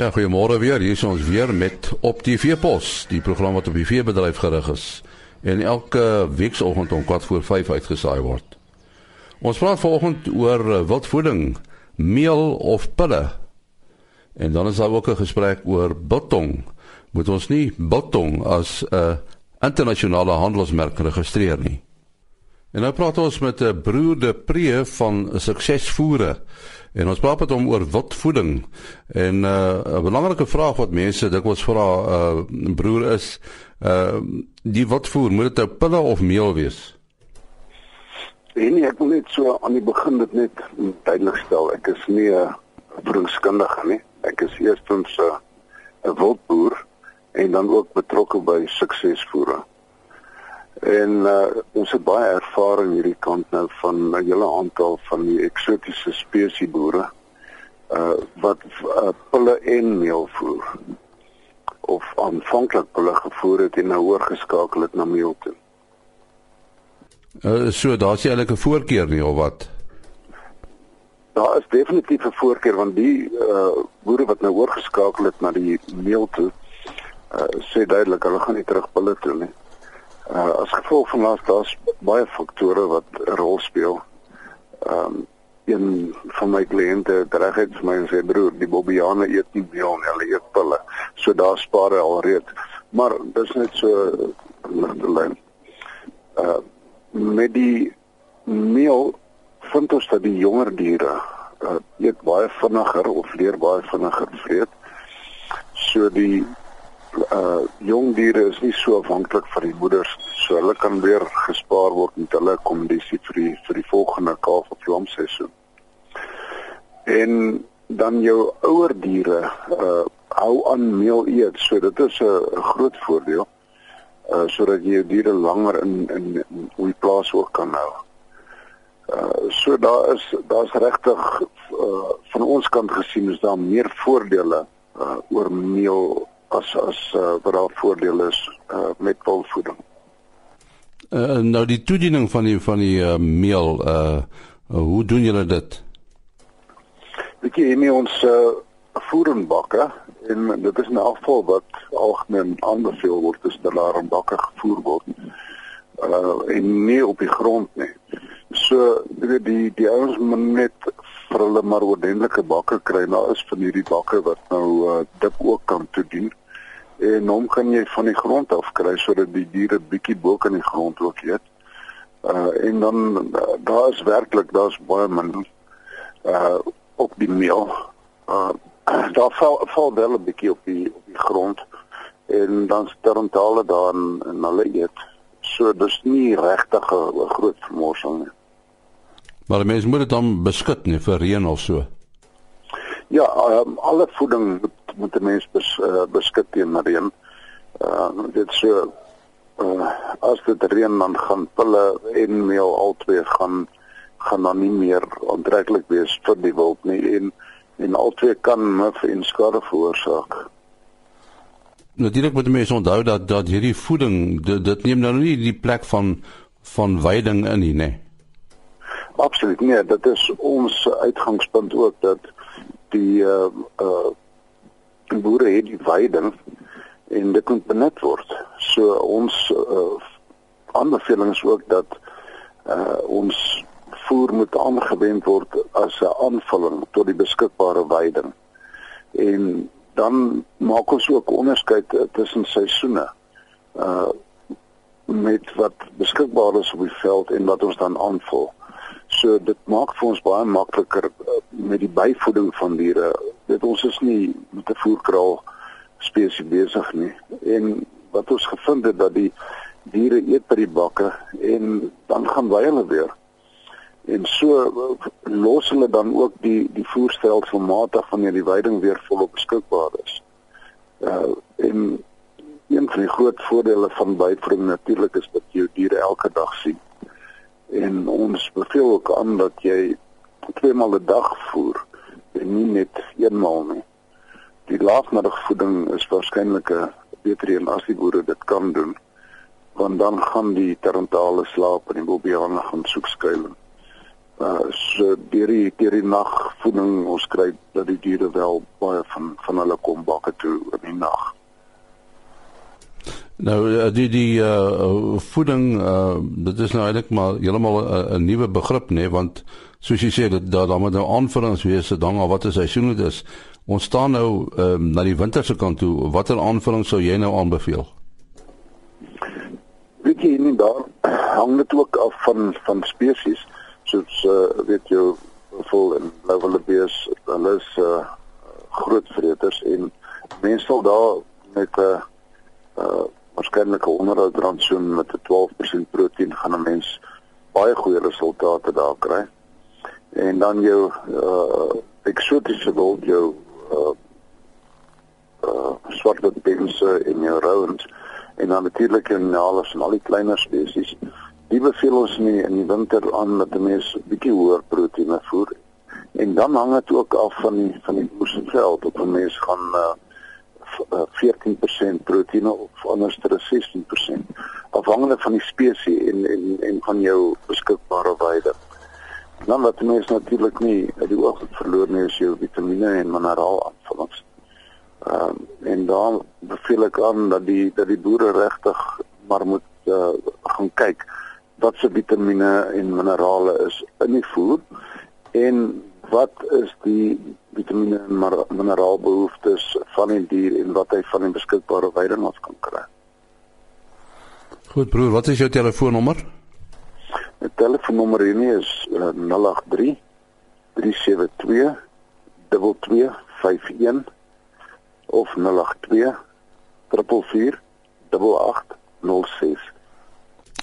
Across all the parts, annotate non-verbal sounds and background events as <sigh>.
Ja, goeiemôre weer. Hier is ons weer met op die veepos, die program wat op die veebedryf gerig is en elke weekoggend om kwart voor 5 uitgesaai word. Ons praat vanoggend oor wildvoeding, meel of pille. En dan is daar ook 'n gesprek oor biltong. Moet ons nie biltong as 'n internasionale handelsmerk registreer nie. En nou praat ons met 'n broer de Pre van Suksesvoere. En ons praat met hom oor wildvoeding. En uh, 'n belangrike vraag wat mense dikwels vra, uh broer is, uh die wildvoer, moet dit nou pille of meel wees? Nee, ek wil net so aan die begin dit net duidelik stel. Ek is nie 'n voedingskundige nie. Ek is eerstens 'n 'n wildboer en dan ook betrokke by suksesvoere. En uh, ons het baie ervaring hierdie kant nou van 'n hele aantal van die eksotiese spesies boere uh wat uh, pille en meel voer of aanvanklik pille gevoer het en nou oorgeskakel het na meel toe. Uh, so daar's eintlik 'n voorkeur nie of wat? Daar is definitief 'n voorkeur want die uh boere wat nou oorgeskakel het na die meel toe uh sê duidelik hulle gaan nie terug pille toe nie. Uh as gevolg van laas daar's baie faktore wat 'n rol speel. Ehm um, een van my kliënte het vir my gesê broer, die bobbiane eet nie meel nie, hulle eet pille. So daar spaar hy alreeds. Maar dis net so ligte lyn. Uh met die meel vind ons dat die jonger diere uh, eet baie vinniger of leer baie vinniger vreet. So die uh jong diere is nie so afhanklik van die moeders so hulle kan weer gespaar word met hulle kondisie vir die vir die volgende kalf of lam seisoen. En dan jou ouer diere uh hou aan meel eet so dit is 'n groot voordeel uh sodat jy jou diere langer in in op die plaas ook kan hou. Uh so daar is daar's regtig uh van ons kant gesien is daar meer voordele uh oor meel as as uh, wat daar voordeel is uh, met wolvoeding. Uh, nou die toediening van die van die uh, meel uh, uh hoe doen julle dit? Weet jy nie ons uh, voerenbakke en dit is 'n afval wat algemeen aanbeveel word as dit daar in bakke gevoer word. Uh en nie op die grond nie. So weet die die ouens moet net vir hulle maar ordentlike bakke kry. Daar is van hierdie bakke wat nou uh, dip ook kan toedien en hom kan jy van die grond af kry sodat die diere bietjie bo kan die grond ook eet. Uh en dan uh, daar is werklik daar's baie min uh op die meel. Uh <clears throat> daar val val wel 'n bietjie op die op die grond en dan sterntale daar in, in hulle eet. So dis nie regtig 'n groot vermorsing nie. Maar mense moet dit dan beskut nie vir reën of so. Ja, um, alle voeding moet moet 'n mens bes, uh, beskik teen reën. Uh dit so uh as dit reën dan gaan pille en meel albei gaan gaan dan nie meer aantreklik wees vir die wild nie en en albei kan mif en skade veroorsaak. Natuurlik moet mense onthou dat dat hierdie voeding dit, dit neem nou nie die plek van van veiding in nie, nee. Absoluut nee, dit is ons uitgangspunt ook dat die uh uh die boere het die veiding en dit moet benut word. So ons uh, aanbeveling is ook dat uh, ons voer moet aangewend word as 'n aanvulling tot die beskikbare veiding. En dan maak ons ook onderskeid tussen seisoene. Uh met wat beskikbaar is op die veld en wat ons dan aanvul. So dit maak vir ons baie makliker met die byvoeding van diere dit ons is nie met 'n voerkraal spesies besig nie en wat ons gevind het dat die diere eet by die bakke en dan gaan wy hulle weer en so los hulle dan ook die die voerstelsel matig wanneer die weiding weer volop beskikbaar is. Uh en een van die groot voordele van byvoeding natuurlik is dat jy diere elke dag sien. En ons beveel ook aan dat jy twee maal 'n dag voer en nie net eenmaal nie. Die laafmiddagvoeding is waarskynlik 'n beter een as die boere dit kan doen, want dan gaan die terentale slaap en die bobiane gaan soek skuilings. uh so deur die deur die nagvoeding ons kry dat die diere wel baie van van hulle kom bakke toe in die nag. Nou eh, die die uh voeding uh dit is nou eintlik maar heeltemal 'n nuwe begrip nê nee, want soos jy sê dat daar dan met nou aanvullings wees dan al wat 'n seisoen dit is. Ons staan nou um, na die winter se kant toe. Watter aanvulling sou jy nou aanbeveel? Weet jy nie daar hang dit ook af van van spesies soos uh, weet jy vol en level bees hulle is uh groot vreters en mense sal daar met 'n uh, uh waarskynlik 'n onderhoud rantsoen met 'n 12% proteïen gaan 'n mens baie goeie resultate daar kry. En dan jou uh eksotiese wild jou uh uh swartbeense en jou rounds en dan natuurlik in alles en al die kleiner spesies. Die beveel ons nie in die winter aan dat 'n mens bietjie hoër proteïene voer. En dan hang dit ook af van die van die oesveld op 'n mens gaan uh 14% proteïene of anders ter 16% afhangende van die spesies en en en van jou beskikbare weide. Dan wat mense natuurlik nie uit die oog verloor nie is jou vitamiene en mineraal aanvullings. Ehm um, en dan beveel ek aan dat die dat die boere regtig maar moet uh, gaan kyk wat se vitamiene en minerale is in die voer en wat is die vitamiene en mineraalbehoeftes van die dier en wat hy van die beskikbare veiding af kan kry. Goed broer, wat is jou telefoonnommer? My telefoonnommer hier is uh, 083 372 2251 of 082 444 8806.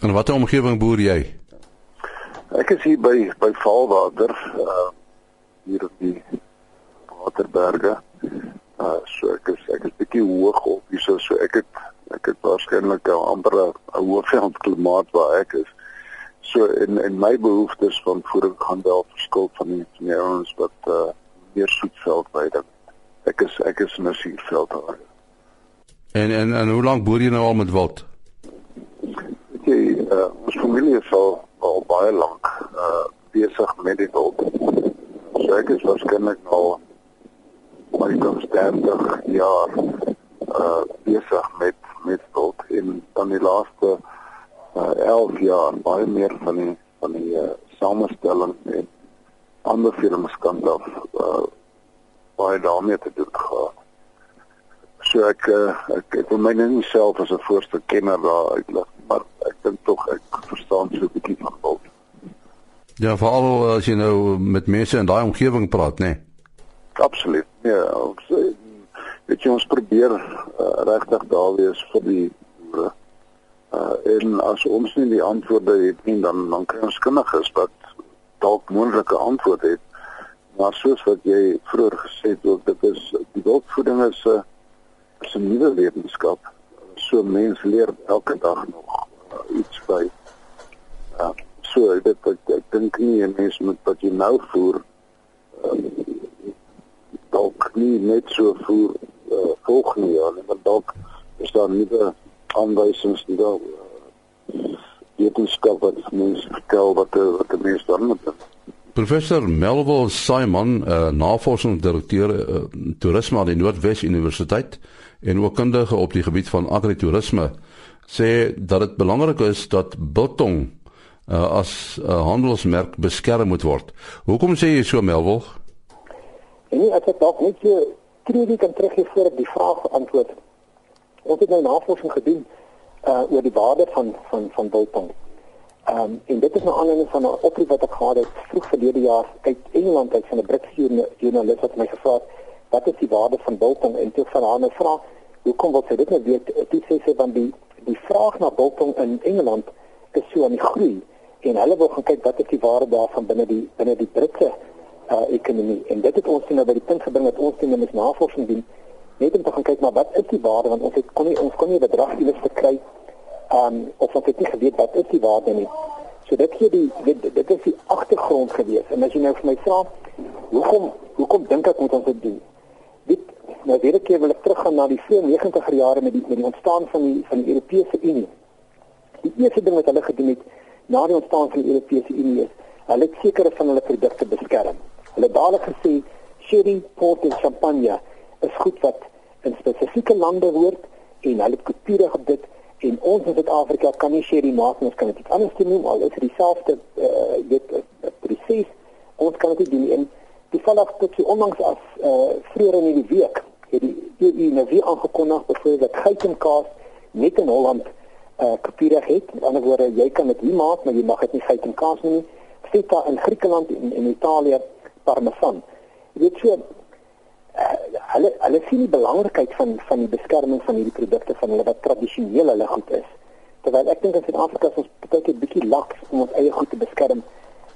En watter omgewing boer jy? Ek is hier by by Valwater, uh hier op die Waterberge. Uh so ek is ek is bietjie hoog op hier so ek het ek het waarskynlik 'n amper 'n hoëveld klimaat waar ek is. So in in my behoeftes van voeding gaan wel verskil van die van die ouens wat uh meer soetveld by dit. Ek is ek is in 'n suurveld daar. En en en hoe lank boer jy nou al met wild? Ek uh ons familie is al al baie lank uh besig met die wild. So ek is waarskynlik al maar ek kom 30 jaar uh besig met met wild in dan die laaste uh 11 jaar baie meer van die van die uh, samestelling en kan af uh baie daarmee te doen gehad. So ek uh, ek ek wil my net nie self as 'n voorste kenner daar uitlig, maar ek dink tog ek verstaan so 'n bietjie van wild. Ja, veral as jy nou met mense in daai omgewing praat, né? Nee. Absoluut. Ja, ons weet jy ons probeer uh, regtig daar wees vir die boere. Uh en as ons nie die antwoorde het nie, dan dan kry ons kundiges wat dalk moontlike antwoorde het. Maar soos wat jy vroeër gesê het, ook dit is die wildvoeding is 'n is 'n nuwe wetenskap. So mense leer elke dag nog uh, iets by. Uh, so dit ek, ek dink nie 'n mens moet wat jy nou voer uh, nie net so voer uh, volgende jaar nie, maar dalk is daar nuwe aanwysings die daar uh, wetenskap wat mense vertel wat wat die mense dan moet doen. Professor Melville Simon, uh, navorsingsdirekteur uh, toerisme aan die Noordwes Universiteit en ook kundige op die gebied van agritoerisme, sê dat dit belangrik is dat biltong uh, as 'n uh, handelsmerk beskerm moet word. Hoekom sê jy so Melville? Nee, ek het dalk net so kritiek kan teruggee voor ek die vraag beantwoord. Ons het nou navorsing gedoen uh oor die waarde van van van biltong. Ehm um, en dit is nou aanleiding van 'n oproep wat ek gehad het vroeg verlede jaar uit Engeland uit van 'n Britse joernalis wat my gevra het wat is die waarde van biltong en toe van haar nou vra hoekom wil sy dit nou weet? Dit sê sy van die die vraag na biltong in Engeland is so aan die groei en hulle wil gaan kyk wat is die waarde daarvan binne die binne die Britse uh, ekonomie. En dit het ons nou by die punt gebring dat ons net met navorsing doen net om te gaan kyk maar wat is die waarde? Want ons het kon nie ons kon nie bedrag iewers verkry um, of ons het nie geweet wat is die waarde nie. So dit gee die dit, dit is die agtergrond gewees. En as jy nou vir my vra hoekom hoekom dink ek moet ons dit doen? Dit nou weer 'n keer wil ek teruggaan na die 90er jare met die met die ontstaan van die van die Europese Unie. Die eerste ding wat hulle gedoen het na die ontstaan van die Europese Unie is Hulle het sekere van hulle produkte beskerm. Hulle het dadelik gesê sherry, port en champagne is goed wat in spesifieke lande hoort en hulle het op dit en ons in Suid-Afrika kan nie sherry maak ons kan dit anders doen al is dit dieselfde uh, weet uh, presies ons kan dit doen en toevallig tot so onlangs as uh, vroeër in die week het die EU nou weer aangekondig byvoorbeeld dat geitenkaas net in Holland uh, kopieer het. Met ander woorde jy kan dit hier maak maar jy mag dit nie geitenkaas nie. Feta in Griekeland en in Italië parmesan jy weet so uh, hulle hulle sien die belangrikheid van van die beskerming van hierdie produkte van hulle wat tradisioneel hulle goed is. Terwyl ek dink in Suid-Afrika is ons baie 'n bietjie laks om ons eie goed te beskerm.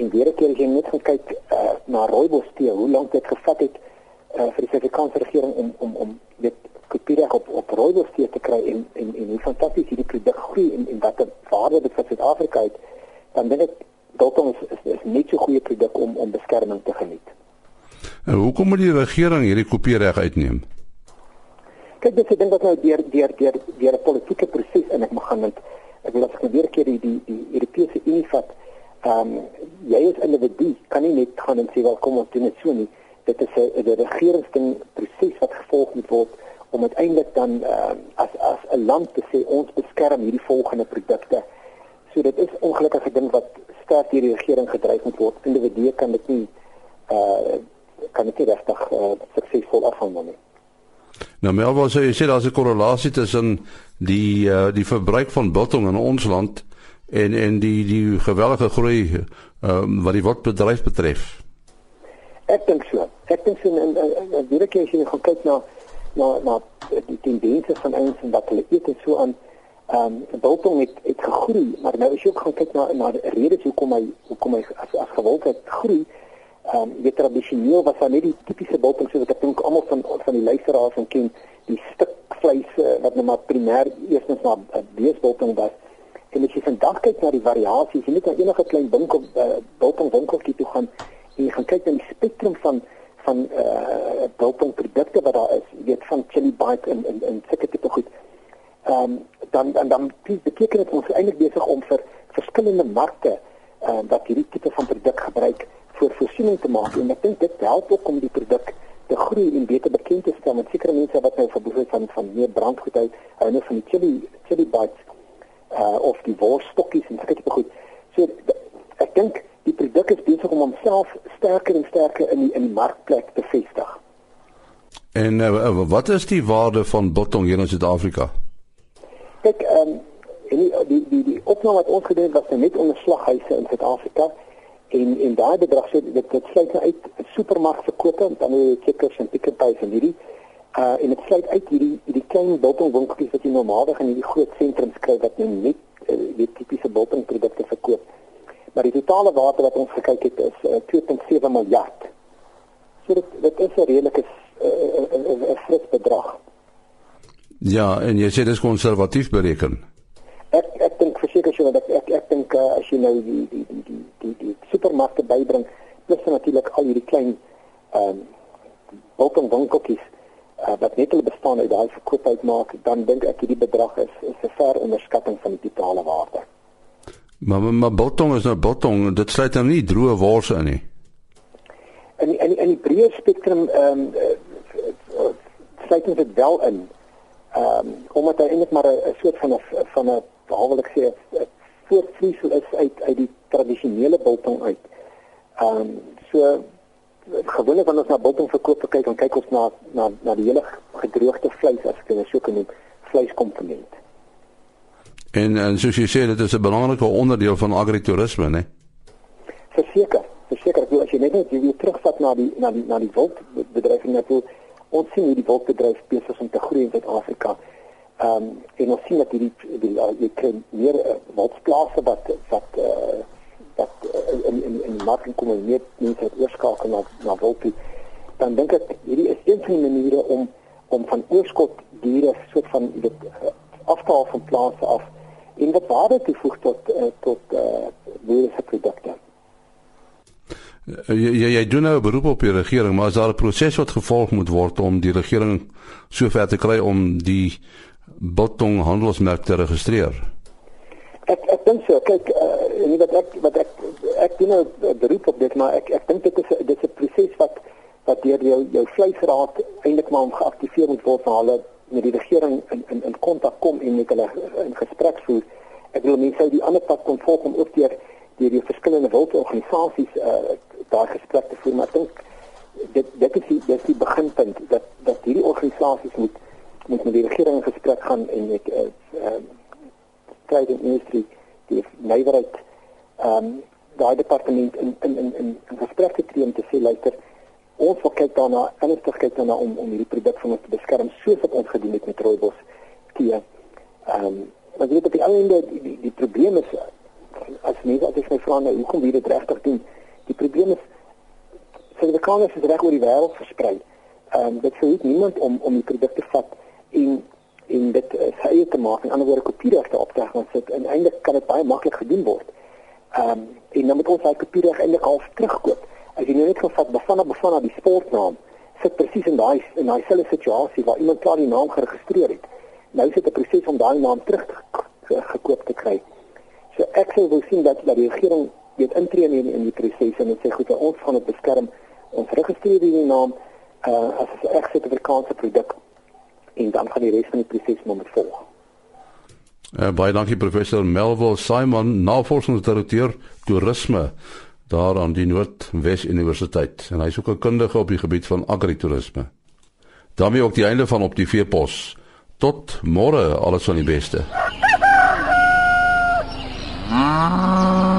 En weer 'n keer as jy net gaan kyk uh, na rooibos tee, hoe lank dit gevat het uh, vir die Suid-Afrikaanse regering om om om dit kopieer op op rooibos tee te kry en en en hoe fantasties hierdie produk groei en en wat 'n waarde dit vir Suid-Afrika het, dan dink ek Dalton is, is, is net so goeie produk om om beskerming te geniet. En hoekom moet die regering hierdie kopiereg uitneem? Kyk, dis ek dink dat nou deur deur deur deur 'n politieke proses en ek mag gaan met ek wil as ek weer keer die die die Europese Unie vat. Ehm um, jy as individu kan nie net gaan en sê wel kom ons doen dit so nie. Dit is 'n 'n regeringsding proses wat gevolg moet word om uiteindelik dan uh, as as 'n land te sê ons beskerm hierdie volgende produkte. So dit is ongelukkige ding wat sterk deur die regering gedryf moet word. Individue kan dit nie uh kan dit regtig uh, suksesvol afhandel nie. Nou Melvin sê jy sê daar's 'n korrelasie tussen die uh, die verbruik van biltong in ons land en en die die geweldige groei uh, wat die wildbedryf betref. Ek dink so. Ek dink so en weer ek as jy gaan kyk na na na die tendense van ouens en wat hulle eet en so aan ehm um, biltong het het gegroei, maar nou as jy ook gaan kyk na na die redes hoekom hy hoekom hy as as gewildheid groei ehm um, weet tradisioneel was daar net die tipiese biltong soos ek dink almal van van die luisteraars en ken die stuk vleis uh, wat nou maar primêr eerstens maar uh, beesbiltong was. En as jy vandag kyk na die variasies jy net na enige klein winkel uh, biltong winkeltjie toe gaan en jy gaan kyk na die spektrum van van eh uh, biltong produkte wat daar is. Jy weet van chili bite en en en sulke tipe goed ehm um, dan en dan beteken dit ons is eintlik besig om vir verskillende markte uh, wat hierdie tipe van produk gebruik vir voorsiening te maak en ek dink dit help ook om die produk te groei en beter bekend te stel met sekere mense wat nou verboek van van meer brandgoed uit hou nou van die chili chili bites uh, of die worsstokkies en sulke tipe goed. So ek dink die produk is besig om homself sterker en sterker in die in die markplek te vestig. En uh, wat is die waarde van biltong hier in Suid-Afrika? Kyk, ehm um, die die die, die opname wat ons gedoen het was net onder slaghuise in Suid-Afrika en en daai bedrag sê dit dit sluit nou uit supermarkverkope en dan die kikkers en pick n pay en hierdie uh en dit sluit uit hierdie hierdie klein biltongwinkeltjies wat jy normaalweg in hierdie groot sentrums kry wat nou net uh, die tipiese biltongprodukte verkoop. Maar die totale waarde wat ons gekyk het is uh, 2.7 miljard. So dit dit is 'n redelike 'n groot bedrag. Ja, en jy sê dit is konservatief bereken. Ek ek dink verseker so dat ek ek, ek dink uh, as jy nou die die die die die, die supermarkte bybring plus natuurlik al hierdie klein ehm um, bokenwinkeltjies uh, wat net hulle bestaan uit daai verkoop uitmaak dan dink ek hierdie bedrag is is 'n ver onderskatting van die totale waarde. Maar maar botong is nou botong, dit sluit nou nie droë wors in nie. In in in die breë spektrum ehm um, sluit dit wel in. Ehm um, omdat hy eintlik maar 'n soort van 'n van 'n behalwe ek sê 'n voortvloeisel is uit uit die tradisionele biltong uit. Ehm um, so gewoonlik wanneer ons na biltong verkoop kyk, dan kyk ons na na na die hele gedroogde vleis as ek dit so kan noem, vleiskomponent. En en soos jy sê, dit is 'n belangrike onderdeel van agritourisme, né? Verseker, verseker, as jy net net weer terugvat na die na die na die wildbedryf en natuurlik ons sien hoe die wildbedryf besig om te groei in Suid-Afrika. Ehm um, en ons sien dat hierdie die jy kry meer uh, wildsplase wat wat uh, wat uh, in in in mark kom en meer mense het oorskakel na na wildbedryf. Dan dink ek hierdie is een van die maniere om om van oorskot diere soort van dit af te haal van plase af en wat waarde te voeg tot uh, tot uh, dierlike produkte. Jy, jy jy doen nou 'n beroep op die regering, maar is daar 'n proses wat gevolg moet word om die regering sover te kry om die biltong handelsmerk te registreer? ek ek dink so kyk uh, nie wat ek wat ek ek doen nou 'n beroep op dit maar ek ek dink dit is dit is 'n proses wat wat deur jou jou vleisraad eintlik maar om geaktiveer moet word na hulle met die regering in in in kontak kom en met hulle in gesprek voer. Ek wil mense die ander pad kon volg om ook deur deur die verskillende wildorganisasies uh, daar gesprek te voer maar ek dink dit dit is die dit is die beginpunt dat dat hierdie organisasies moet moet met die regering in gesprek gaan en met eh uh, trade and industry die nywerheid ehm um, daai departement in in in in, in gesprek te tree om te sê luister ons wil kyk daarna ernstig kyk daarna om om hierdie produk van ons te beskerm soos wat ons gedoen het met rooibos tee. Ehm um, maar jy weet op die einde die, die, die probleem is as mense as ek my vra nou hoekom wie dit regtig doen. Die probleem is Suid-Afrikaners is reg oor die wêreld versprei. Ehm um, dit sou niemand om om die produkte vat en en dit uh, sy eie te maak en ander woorde kopieregte op te gaan sit en eintlik kan dit baie maklik gedoen word. Ehm um, en dan moet ons daai kopiereg eintlik half terugkoop. As jy nou net gevat bevanna bevanna die sportnaam sit presies in daai in daai selfde situasie waar iemand klaar die naam geregistreer het. Nou is dit 'n proses om daai naam terug te gekoop te kry. So ek sou wil sien dat dat die regering weet intree in in die proses en sê goed, ons gaan dit beskerm. Ons registreer die naam uh, as 'n regte Afrikaanse produk en dan gaan die res van die proses moet volg. Uh, baie dankie professor Melville Simon, navorsingsdirekteur toerisme daar aan die Noordwes Universiteit en hy is ook 'n kundige op die gebied van agritourisme. daarmee ook die einde van op die veepos. Tot môre, alles van die beste. Ooh.